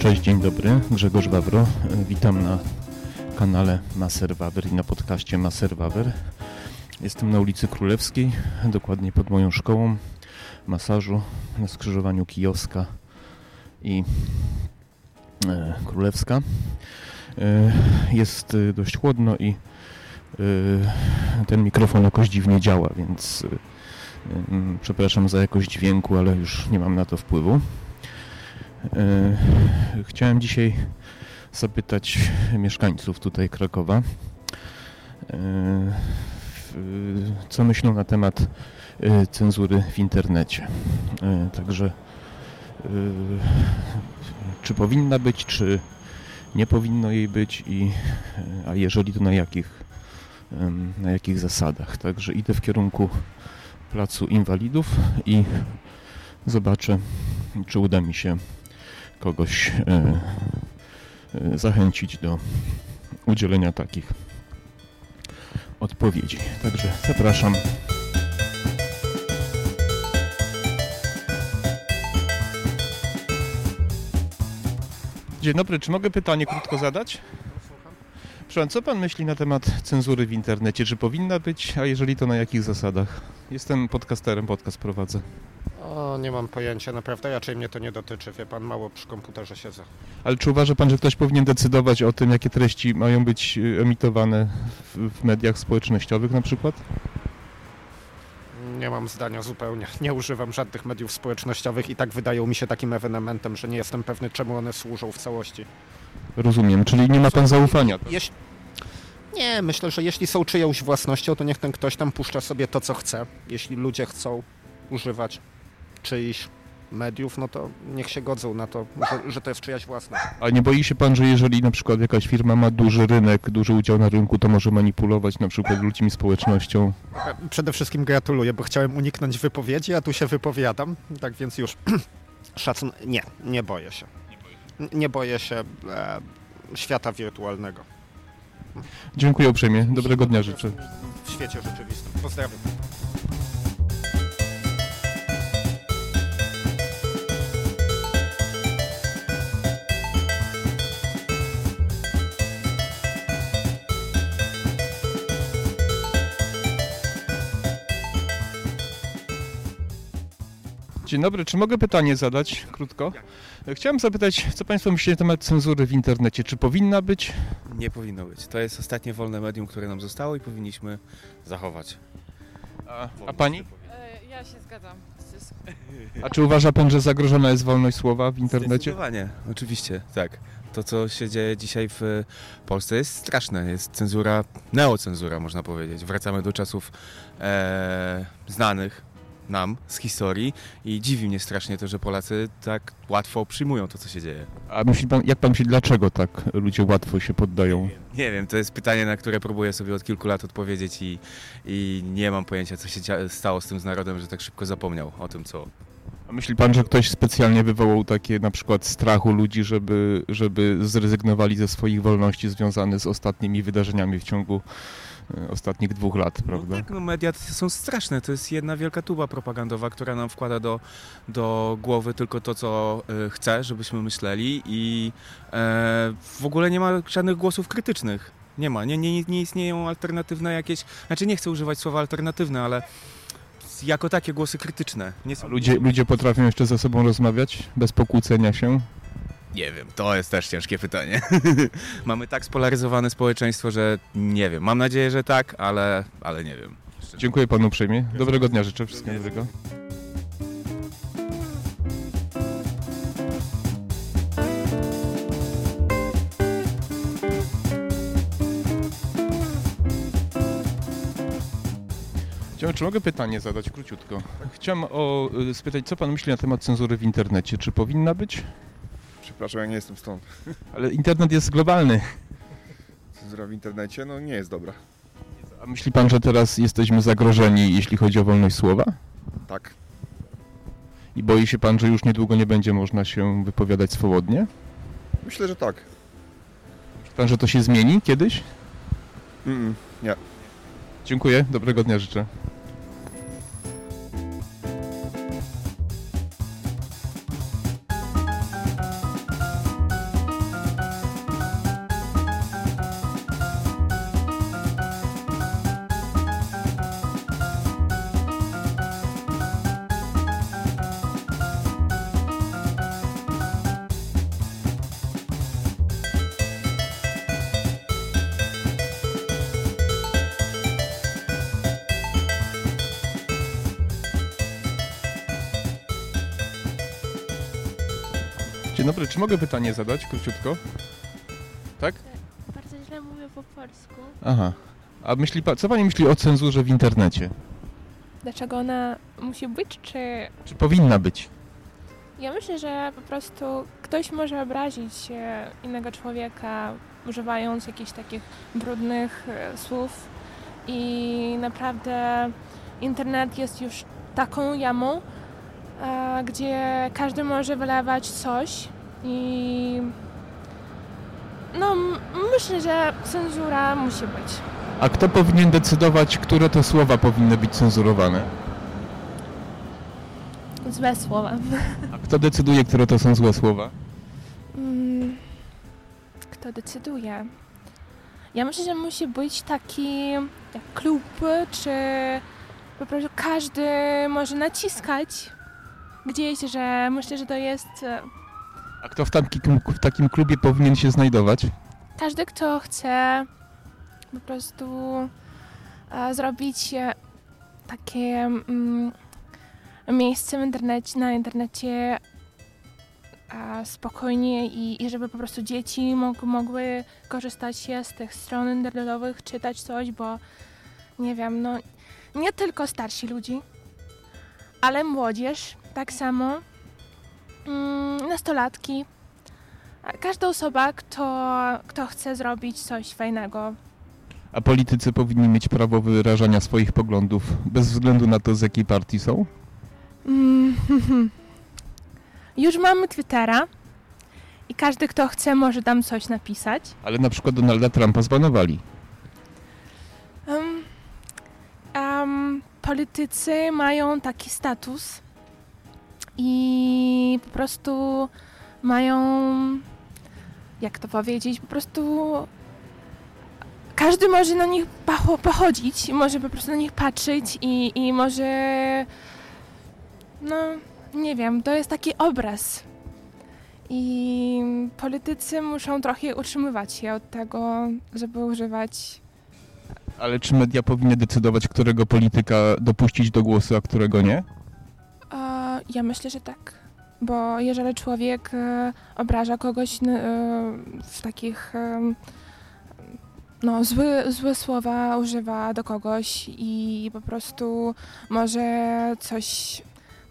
Cześć, dzień dobry. Grzegorz Wawro. Witam na kanale Maser Wawer i na podcaście Maser Wawer. Jestem na ulicy Królewskiej, dokładnie pod moją szkołą masażu na skrzyżowaniu Kijoska i e, Królewska. E, jest e, dość chłodno i ten mikrofon jakoś dziwnie działa, więc przepraszam za jakość dźwięku, ale już nie mam na to wpływu. E, Chciałem dzisiaj zapytać mieszkańców tutaj Krakowa, e, co myślą na temat e, cenzury w internecie. Także czy powinna być, czy nie powinno jej być i a jeżeli to na jakich na jakich zasadach. Także idę w kierunku placu inwalidów i zobaczę, czy uda mi się kogoś e, e, zachęcić do udzielenia takich odpowiedzi. Także zapraszam. Dzień dobry, czy mogę pytanie krótko zadać? Proszę, co pan myśli na temat cenzury w internecie? Czy powinna być, a jeżeli to na jakich zasadach? Jestem podcasterem, podcast prowadzę. O, nie mam pojęcia, naprawdę raczej mnie to nie dotyczy, wie pan, mało przy komputerze siedzę. Ale czy uważa pan, że ktoś powinien decydować o tym, jakie treści mają być y, emitowane w, w mediach społecznościowych na przykład? Nie mam zdania zupełnie, nie używam żadnych mediów społecznościowych i tak wydają mi się takim ewenementem, że nie jestem pewny, czemu one służą w całości. Rozumiem, czyli nie ma pan zaufania. Jeśli... Nie, myślę, że jeśli są czyjąś własnością, to niech ten ktoś tam puszcza sobie to, co chce. Jeśli ludzie chcą używać czyichś mediów, no to niech się godzą na to, że, że to jest czyjaś własność. A nie boi się pan, że jeżeli na przykład jakaś firma ma duży rynek, duży udział na rynku, to może manipulować na przykład ludźmi społecznością? Przede wszystkim gratuluję, bo chciałem uniknąć wypowiedzi, a tu się wypowiadam, tak więc już szacun... Nie, nie boję się. Nie boję się e, świata wirtualnego Dziękuję uprzejmie. Dobrego dnia życzę. w świecie rzeczywistym. Pozdrawiam. Dzień dobry, czy mogę pytanie zadać krótko? Chciałem zapytać, co państwo myślicie na temat cenzury w internecie? Czy powinna być? Nie powinno być. To jest ostatnie wolne medium, które nam zostało i powinniśmy zachować. A, a pani? E, Ja się zgadzam. z- A czy uważa pan, że zagrożona jest wolność słowa w internecie? Zdecydowanie, oczywiście, tak. To, co się dzieje dzisiaj w Polsce jest straszne. Jest cenzura, neocenzura można powiedzieć. Wracamy do czasów e, znanych nam z historii i dziwi mnie strasznie to, że Polacy tak łatwo przyjmują to, co się dzieje. A myśli pan, jak pan myśli, dlaczego tak ludzie łatwo się poddają? Nie wiem, to jest pytanie, na które próbuję sobie od kilku lat odpowiedzieć i, i nie mam pojęcia, co się stało z tym z narodem, że tak szybko zapomniał o tym, co, A myśli pan, że ktoś specjalnie wywołał takie na przykład strachu ludzi, żeby, żeby zrezygnowali ze swoich wolności związanych z ostatnimi wydarzeniami w ciągu ostatnich dwóch lat, prawda? No tak, no media są straszne. To jest jedna wielka tuba propagandowa, która nam wkłada do, do głowy tylko to, co y, chce, żebyśmy myśleli i e, w ogóle nie ma żadnych głosów krytycznych. Nie ma. Nie, nie, nie istnieją alternatywne jakieś... Znaczy nie chcę używać słowa alternatywne, ale jako takie głosy krytyczne. Są... ludzie, ludzie potrafią jeszcze ze sobą rozmawiać bez pokłócenia się? Nie wiem, to jest też ciężkie pytanie. Mamy tak spolaryzowane społeczeństwo, że nie wiem. Mam nadzieję, że tak, ale, ale nie wiem. Dziękuję panu uprzejmie. Dobrego dnia życzę. Wszystkiego dobrego. Chciałem, czy mogę pytanie zadać króciutko? Chciałem o, y, spytać, co pan myśli na temat cenzury w internecie? Czy powinna być? Przepraszam, ja nie jestem stąd. Ale internet jest globalny. Cenzura w internecie, no nie jest dobra. A myśli pan, że teraz jesteśmy zagrożeni, jeśli chodzi o wolność słowa? Tak. I boi się pan, że już niedługo nie będzie można się wypowiadać swobodnie? Myślę, że tak. Myśli pan, że to się zmieni kiedyś? Mm-mm, nie. Dziękuję, dobrego dnia życzę. Czy mogę pytanie zadać króciutko? Tak? Bardzo źle mówię po polsku. Aha. A myśli co pani myśli o cenzurze w internecie? Dlaczego ona musi być, czy... Czy powinna być? Ja myślę, że po prostu ktoś może obrazić e, innego człowieka, używając jakichś takich brudnych e, słów i naprawdę internet jest już taką jamą, e, gdzie każdy może wylewać coś i no myślę, że cenzura musi być. A kto powinien decydować, które to słowa powinny być cenzurowane? Złe słowa. A kto decyduje, które to są złe słowa? Mm, Kto decyduje? Ja myślę, że musi być taki jak klub, czy po prostu każdy może naciskać gdzieś, że myślę, że to jest e, A kto w takim, w takim klubie powinien się znajdować? każdy, kto chce po prostu e, zrobić e, takie mm, miejsce w internecie, na internecie e, spokojnie i, i żeby po prostu dzieci mog, mogły korzystać się z tych stron internetowych, czytać coś, bo nie wiem, no nie tylko starsi ludzi, ale młodzież tak samo, nastolatki, a Każda osoba, kto, kto chce zrobić coś fajnego. A politycy powinni mieć prawo wyrażania swoich poglądów bez względu na to, z jakiej partii są? Mm, Już mamy Twittera i każdy, kto chce, może tam coś napisać. Ale na przykład Donalda Trumpa zbanowali. Um, um, politycy mają taki status i po prostu mają, jak to powiedzieć, po prostu każdy może na nich pochodzić, może po prostu na nich patrzeć i, i może, no nie wiem, to jest taki obraz. I politycy muszą trochę utrzymywać się od tego, żeby używać Ale czy media powinny decydować, którego polityka dopuścić do głosu, a którego nie? Ja myślę, że tak. Bo jeżeli człowiek e, obraża kogoś e, w takich em, no, złe, złe słowa używa do kogoś i po prostu może coś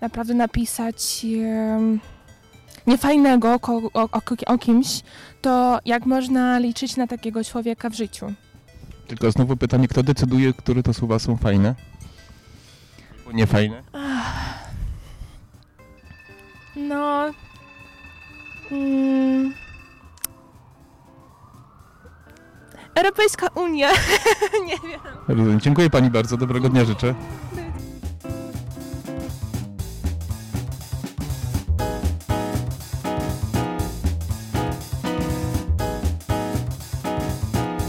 naprawdę napisać niefajnego o, o, o kimś, to jak można liczyć na takiego człowieka w życiu? Tylko znowu pytanie, kto decyduje, które to słowa są fajne? Albo niefajne? No. Mm. Europejska Unia. Nie wiem. Rozumiem. Dziękuję pani bardzo, dobrego dnia życzę.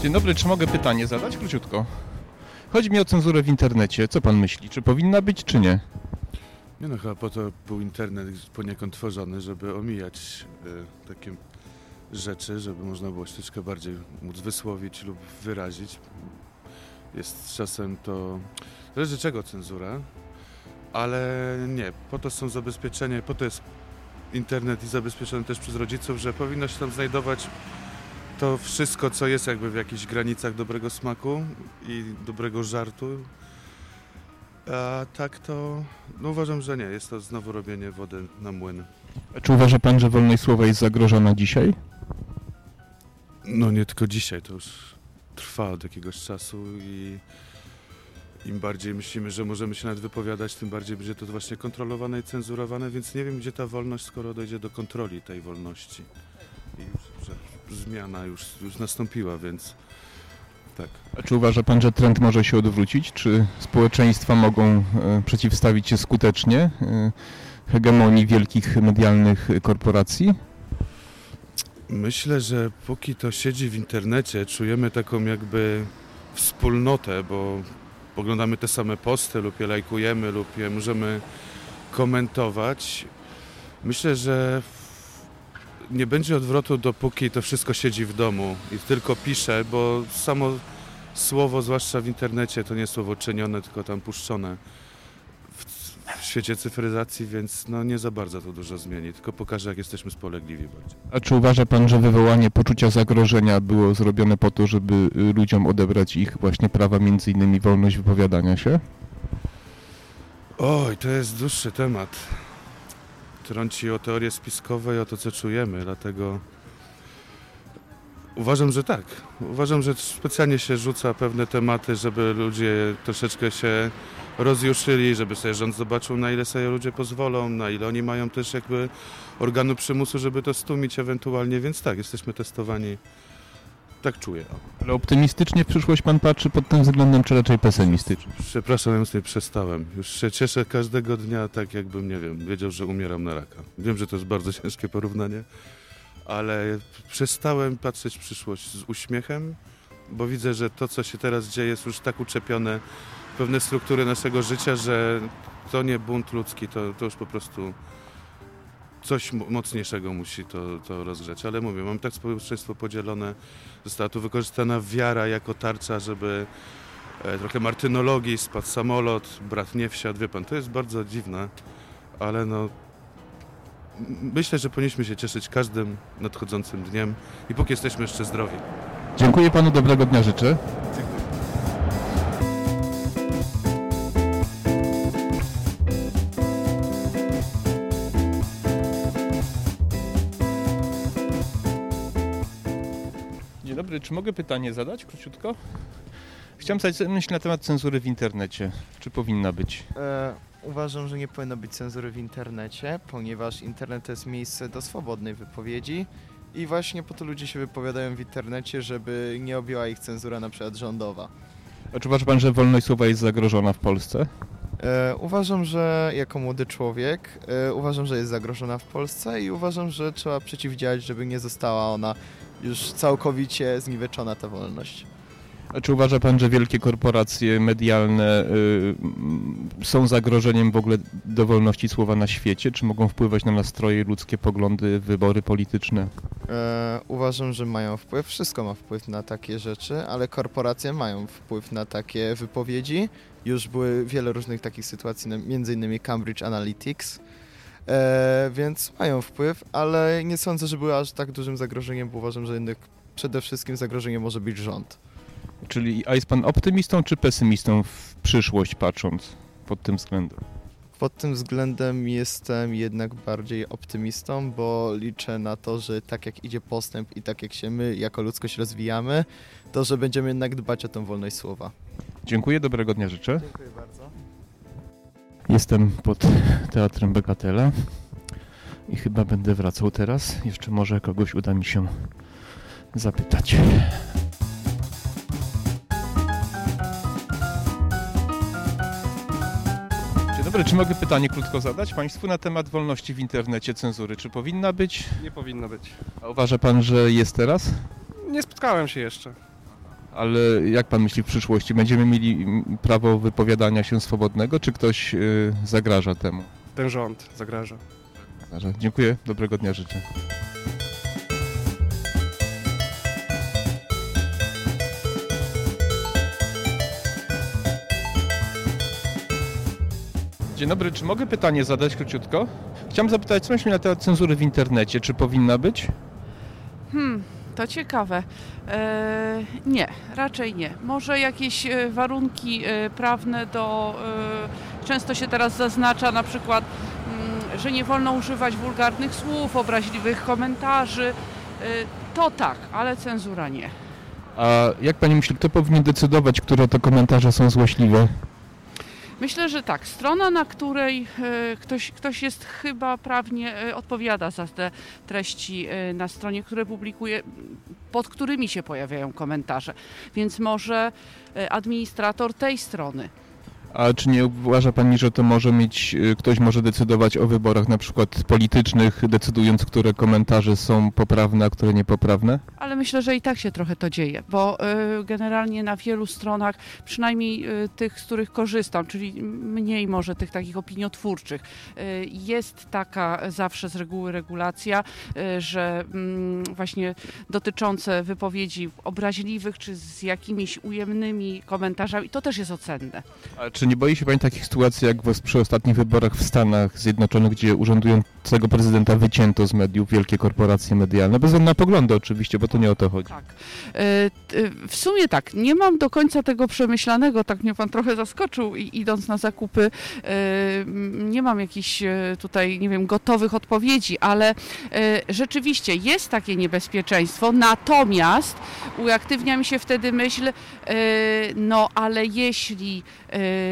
Dzień dobry, czy mogę pytanie zadać? Króciutko. Chodzi mi o cenzurę w internecie. Co pan myśli? Czy powinna być, czy nie? Nie no, chyba po to był internet poniekąd tworzony, żeby omijać y, takie rzeczy, żeby można było się troszkę bardziej móc wysłowić lub wyrazić. Jest czasem to... Zależy czego cenzura, ale nie, po to są zabezpieczenia, po to jest internet i zabezpieczony też przez rodziców, że powinno się tam znajdować to wszystko, co jest jakby w jakichś granicach dobrego smaku i dobrego żartu. A tak to, no uważam, że nie. Jest to znowu robienie wody na młyn. A Czy uważa pan, że wolność słowa jest zagrożona dzisiaj? No nie tylko dzisiaj, to już trwa od jakiegoś czasu i im bardziej myślimy, że możemy się nawet wypowiadać, tym bardziej będzie to właśnie kontrolowane i cenzurowane, więc nie wiem, gdzie ta wolność, skoro dojdzie do kontroli tej wolności. I już, że zmiana już, już nastąpiła, więc tak. A czy uważa pan, że trend może się odwrócić? Czy społeczeństwa mogą e, przeciwstawić się skutecznie e, hegemonii wielkich medialnych korporacji? Myślę, że póki to siedzi w internecie, czujemy taką jakby wspólnotę, bo oglądamy te same posty lub je lajkujemy lub je możemy komentować. Myślę, że nie będzie odwrotu, dopóki to wszystko siedzi w domu i tylko pisze, bo samo słowo, zwłaszcza w internecie, to nie słowo czynione, tylko tam puszczone. W, świecie cyfryzacji, więc no nie za bardzo to dużo zmieni, tylko pokaże, jak jesteśmy spolegliwi bardziej. A czy uważa pan, że wywołanie poczucia zagrożenia było zrobione po to, żeby y, ludziom odebrać ich właśnie prawa, między innymi wolność wypowiadania się? Oj, to jest dłuższy temat. Trąci o teorie spiskowe i o to, co czujemy, dlatego uważam, że tak. Uważam, że specjalnie się rzuca pewne tematy, żeby ludzie troszeczkę się rozjuszyli, żeby sobie rząd zobaczył, na ile sobie ludzie pozwolą, na ile oni mają też jakby organu przymusu, żeby to stłumić ewentualnie, więc tak, jesteśmy testowani. Tak czuję. Ale optymistycznie w przyszłość pan patrzy pod tym względem, czy raczej pesymistycznie? Przepraszam, ja już nie przestałem. Już się cieszę każdego dnia, tak jakbym, nie wiem, wiedział, że umieram na raka. Wiem, że to jest bardzo ciężkie porównanie, ale przestałem patrzeć w przyszłość z uśmiechem, bo widzę, że to, co się teraz dzieje, jest już tak uczepione w pewne struktury naszego życia, że to nie bunt ludzki, to, to już po prostu coś mo- mocniejszego musi to, to rozgrzeć. Ale mówię, mam tak społeczeństwo podzielone, została tu wykorzystana wiara jako tarcza, żeby e, trochę martynologii, spadł samolot, brat nie wsiadł, wie pan, to jest bardzo dziwne, ale no myślę, że powinniśmy się cieszyć każdym nadchodzącym dniem i póki jesteśmy jeszcze zdrowi. Dziękuję panu, dobrego dnia życzę. Dzień dobry, czy mogę pytanie zadać króciutko? Chciałem zadać myśl na temat cenzury w internecie. Czy powinna być? E, uważam, że nie powinno być cenzury w internecie, ponieważ internet to jest miejsce do swobodnej wypowiedzi i właśnie po to ludzie się wypowiadają w internecie, żeby nie objęła ich cenzura na przykład rządowa. A czy uważa pan, że wolność słowa jest zagrożona w Polsce? E, uważam, że jako młody człowiek e, uważam, że jest zagrożona w Polsce i uważam, że trzeba przeciwdziałać, żeby nie została ona już całkowicie zniweczona ta wolność. A czy uważa pan, że wielkie korporacje medialne y, są zagrożeniem w ogóle do wolności słowa na świecie? Czy mogą wpływać na nastroje ludzkie, poglądy, wybory polityczne? E, uważam, że mają wpływ. Wszystko ma wpływ na takie rzeczy, ale korporacje mają wpływ na takie wypowiedzi. Już były wiele różnych takich sytuacji, między innymi Cambridge Analytics, e, więc mają wpływ, ale nie sądzę, że były aż tak dużym zagrożeniem, bo uważam, że jednak przede wszystkim zagrożeniem może być rząd. Czyli, a jest pan optymistą czy pesymistą w przyszłość patrząc pod tym względem? Pod tym względem jestem jednak bardziej optymistą, bo liczę na to, że tak jak idzie postęp i tak jak się my jako ludzkość rozwijamy, to że będziemy jednak dbać o tę wolność słowa. Dziękuję, dobrego dnia życzę. Dziękuję bardzo. Jestem pod Teatrem Begatela i chyba będę wracał teraz. Jeszcze może kogoś uda mi się zapytać. Dzień dobry, czy mogę pytanie krótko zadać Państwu na temat wolności w internecie, cenzury? Czy powinna być? Nie powinno być. A uważa Pan, że jest teraz? Nie spotkałem się jeszcze. Ale jak Pan myśli w przyszłości? Będziemy mieli prawo wypowiadania się swobodnego, czy ktoś y, zagraża temu? Ten rząd zagraża. Zagraża. Dziękuję, dobrego dnia życzę. Dzień dobry, czy mogę pytanie zadać króciutko? Chciałem zapytać, co myśli na temat cenzury w internecie? Czy powinna być? Hmm, to ciekawe. E, nie, raczej nie. Może jakieś e, warunki e, prawne do. Często się teraz zaznacza na przykład, mm, że nie wolno używać wulgarnych słów, obraźliwych komentarzy. To tak, ale cenzura nie. A jak Pani myśli, kto powinien decydować, które to komentarze są złośliwe? Myślę, że tak. Strona, na której e, ktoś, ktoś jest chyba prawnie e, odpowiada za te treści e, na stronie, które publikuje, pod którymi się pojawiają komentarze. Więc może administrator tej strony. A czy nie uważa Pani, że to może mieć, y, ktoś może decydować o wyborach na przykład politycznych, decydując, które komentarze są poprawne, a które niepoprawne? Ale myślę, że i tak się trochę to dzieje, bo e, generalnie na wielu stronach, przynajmniej e, tych, z których korzystam, czyli mniej może tych takich opiniotwórczych, jest taka zawsze z reguły regulacja, że mm, właśnie dotyczące wypowiedzi obraźliwych czy z jakimiś ujemnymi komentarzami, to też jest ocenne. Czy nie boi się Pani takich sytuacji jak przy ostatnich wyborach w Stanach Zjednoczonych, gdzie urzędującego prezydenta wycięto z mediów wielkie korporacje medialne? Bez na poglądy oczywiście, bo to nie o to chodzi. Tak. E, t- W sumie tak, nie mam do końca tego przemyślanego, tak mnie pan trochę zaskoczył i idąc na zakupy, e, nie mam jakichś e, tutaj, nie wiem, gotowych odpowiedzi, ale e, rzeczywiście jest takie niebezpieczeństwo, natomiast uaktywnia mi się wtedy myśl, e, no ale jeśli e,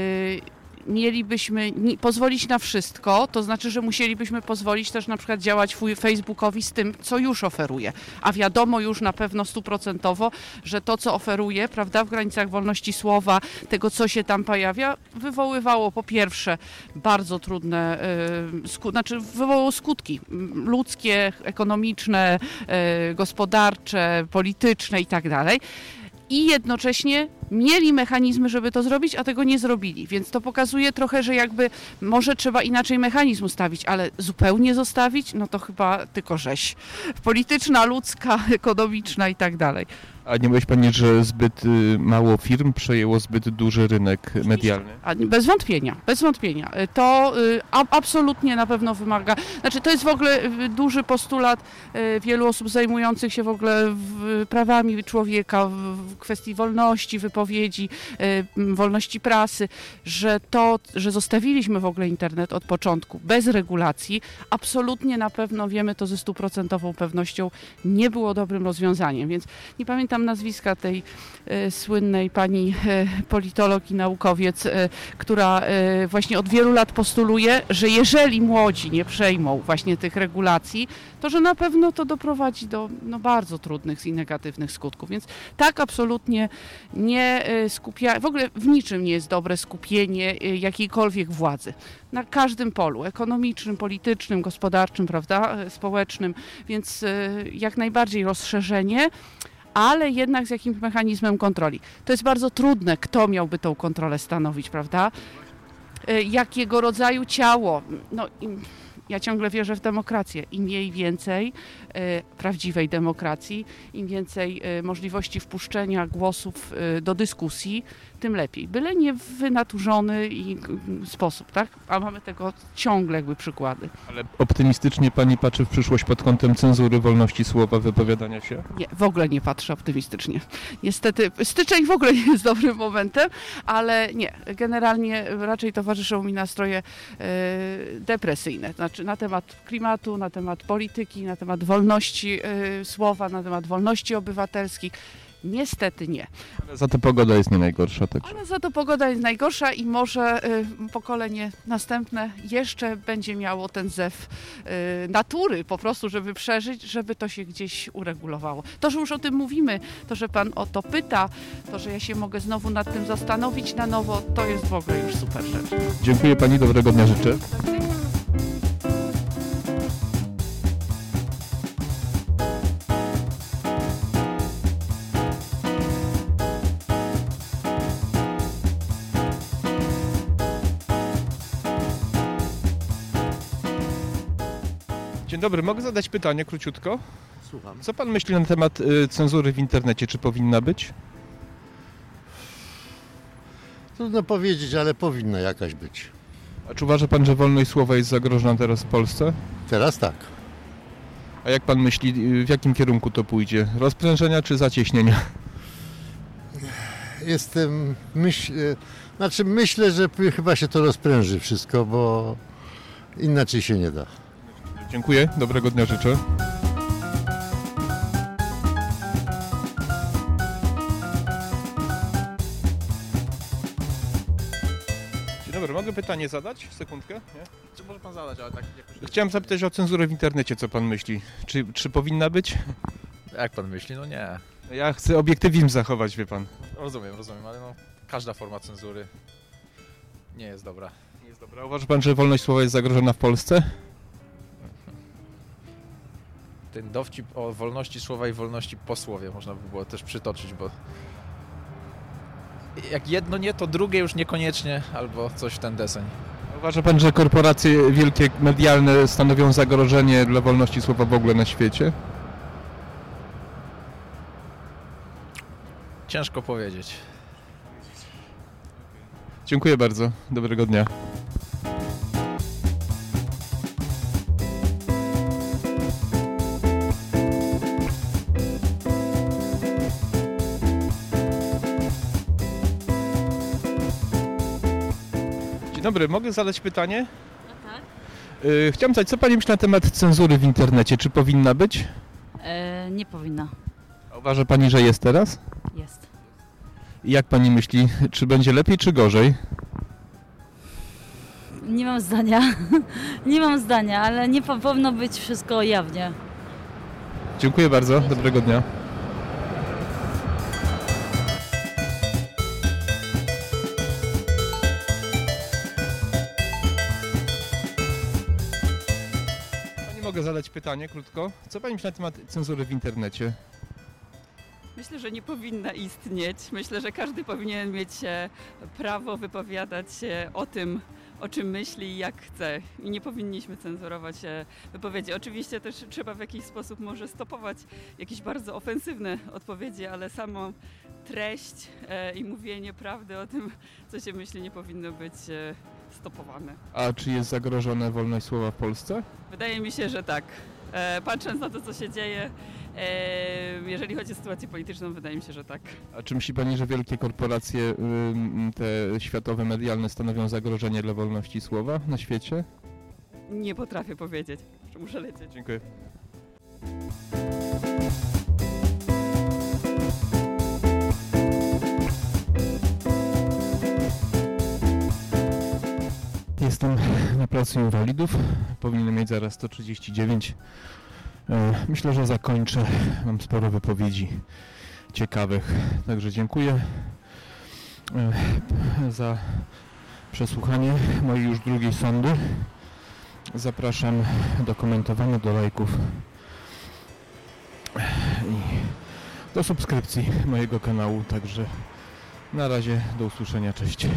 mielibyśmy ni- pozwolić na wszystko, to znaczy, że musielibyśmy pozwolić też na przykład działać Facebookowi z tym, co już oferuje. A wiadomo już na pewno stuprocentowo, że to, co oferuje, prawda, w granicach wolności słowa, tego, co się tam pojawia, wywoływało po pierwsze bardzo trudne, y, sku- znaczy wywołało skutki ludzkie, ekonomiczne, y, gospodarcze, polityczne i tak dalej. I jednocześnie mieli mechanizmy, żeby to zrobić, a tego nie zrobili. Więc to pokazuje trochę, że jakby może trzeba inaczej mechanizm ustawić, ale zupełnie zostawić, no to chyba tylko rzeź. Polityczna, ludzka, ekonomiczna i tak dalej. A nie mówisz Pani, że zbyt y, mało firm przejęło zbyt duży rynek medialny? Bez wątpienia, bez wątpienia. Y, To y, absolutnie na pewno wymaga, znaczy to jest w ogóle duży postulat wielu osób zajmujących się w ogóle prawami człowieka, w, w kwestii wolności wypowiedzi, y, m, wolności prasy, że to, że zostawiliśmy w ogóle internet od początku bez regulacji, absolutnie na pewno wiemy to ze stuprocentową pewnością nie było dobrym rozwiązaniem, więc nie pamiętam nazwiska tej e, słynnej pani e, politolog i naukowiec, która właśnie od wielu lat postuluje, że jeżeli młodzi nie przejmą właśnie tych regulacji, to że na pewno to doprowadzi do no, bardzo trudnych i negatywnych skutków. Więc tak absolutnie nie e, skupia, w ogóle w niczym nie jest dobre skupienie e, jakiejkolwiek władzy. Na każdym polu, ekonomicznym, politycznym, gospodarczym, prawda, e, społecznym, więc jak najbardziej rozszerzenie ale jednak z jakimś mechanizmem kontroli. To jest bardzo trudne, kto miałby tą kontrolę stanowić, prawda? Jakiego rodzaju ciało? No, ja ciągle wierzę w demokrację. Im mniej więcej e, prawdziwej demokracji, im więcej e, możliwości wpuszczenia głosów e, do dyskusji, tym lepiej. Byle nie w wynaturzony i mm, sposób, tak? A mamy tego ciągle jakby przykłady. Ale optymistycznie Pani patrzy w przyszłość pod kątem cenzury, wolności słowa, wypowiadania się? Nie, w ogóle nie patrzę optymistycznie. Niestety, styczeń w ogóle nie jest dobrym momentem, ale nie, generalnie raczej towarzyszą mi nastroje e, depresyjne. Znaczy na temat klimatu, na temat polityki, na temat wolności e, słowa, na temat wolności obywatelskich. Niestety nie. Ale za to pogoda jest nie najgorsza. Także. Ale za to pogoda jest najgorsza i może y, pokolenie następne jeszcze będzie miało ten zew y, natury po prostu, żeby przeżyć, żeby to się gdzieś uregulowało. To, że już o tym mówimy, to, że Pan o to pyta, to, że ja się mogę znowu nad tym zastanowić na nowo, to jest w ogóle już super rzecz. Dziękuję Pani, dobrego dnia życzę. Dzień dobry, mogę zadać pytanie króciutko? Słucham. Co pan myśli na temat y, cenzury w internecie? Czy powinna być? Trudno powiedzieć, ale powinna jakaś być. A czy uważa pan, że wolność słowa jest zagrożona teraz w Polsce? Teraz tak. A jak pan myśli, y, w jakim kierunku to pójdzie? Rozprężenia czy zacieśnienia? Jestem, myśl, e, znaczy myślę, że p- chyba się to rozpręży wszystko, bo inaczej się nie da. Dziękuję, dobrego dnia życzę. Dzień dobry, mogę pytanie zadać? Sekundkę? Nie? Czy może pan zadać, ale tak jakoś... Chciałem zapytać o cenzurę w internecie, co pan myśli? Czy, czy powinna być? Jak pan myśli? No nie. Ja chcę obiektywizm zachować, wie pan. Rozumiem, rozumiem, ale no każda forma cenzury nie jest dobra. Nie jest dobra. Uważa pan, że wolność słowa jest zagrożona w Polsce? Ten dowcip o wolności słowa i wolności po słowie można by było też przytoczyć, bo jak jedno nie, to drugie już niekoniecznie, albo coś w ten deseń. Uważa pan, że korporacje wielkie medialne stanowią zagrożenie dla wolności słowa w ogóle na świecie? Ciężko powiedzieć. Dziękuję bardzo. Dobrego dnia. Dzień dobry, mogę zadać pytanie? tak. Y, Chciałem zapytać, co Pani myśli na temat cenzury w internecie? Czy powinna być? E, nie powinna. A Uważa Pani, że jest teraz? Jest. I jak Pani myśli, czy będzie lepiej, czy gorzej? Nie mam zdania. nie mam zdania, ale nie po- powinno być wszystko jawnie. Dziękuję bardzo, dobrego dnia. Zadać pytanie krótko. Co Pani myśli na temat cenzury w internecie? Myślę, że nie powinna istnieć. Myślę, że każdy powinien mieć e, prawo wypowiadać się o tym, o czym myśli i jak chce. I nie powinniśmy cenzurować e, wypowiedzi. Oczywiście też trzeba w jakiś sposób może stopować jakieś bardzo ofensywne odpowiedzi, ale samą treść e, i mówienie prawdy o tym, co się myśli, nie powinno być stopowane. A czy jest zagrożona wolność słowa w Polsce? Wydaje mi się, że tak. E, Patrząc na to, co się dzieje, e, jeżeli chodzi o sytuację polityczną, wydaje mi się, że tak. A czy myśli Pani, że wielkie korporacje, ym, te światowe, medialne stanowią zagrożenie dla wolności słowa na świecie? Nie potrafię powiedzieć. Muszę lecieć. Dziękuję. Placu inwalidów. Powinienem mieć zaraz 139. E, Myślę, że zakończę. Mam sporo wypowiedzi ciekawych. Także dziękuję e, za przesłuchanie mojej już drugiej sądy. Zapraszam do komentowania, do lajków i do subskrypcji mojego kanału. Także na razie do usłyszenia. Cześć.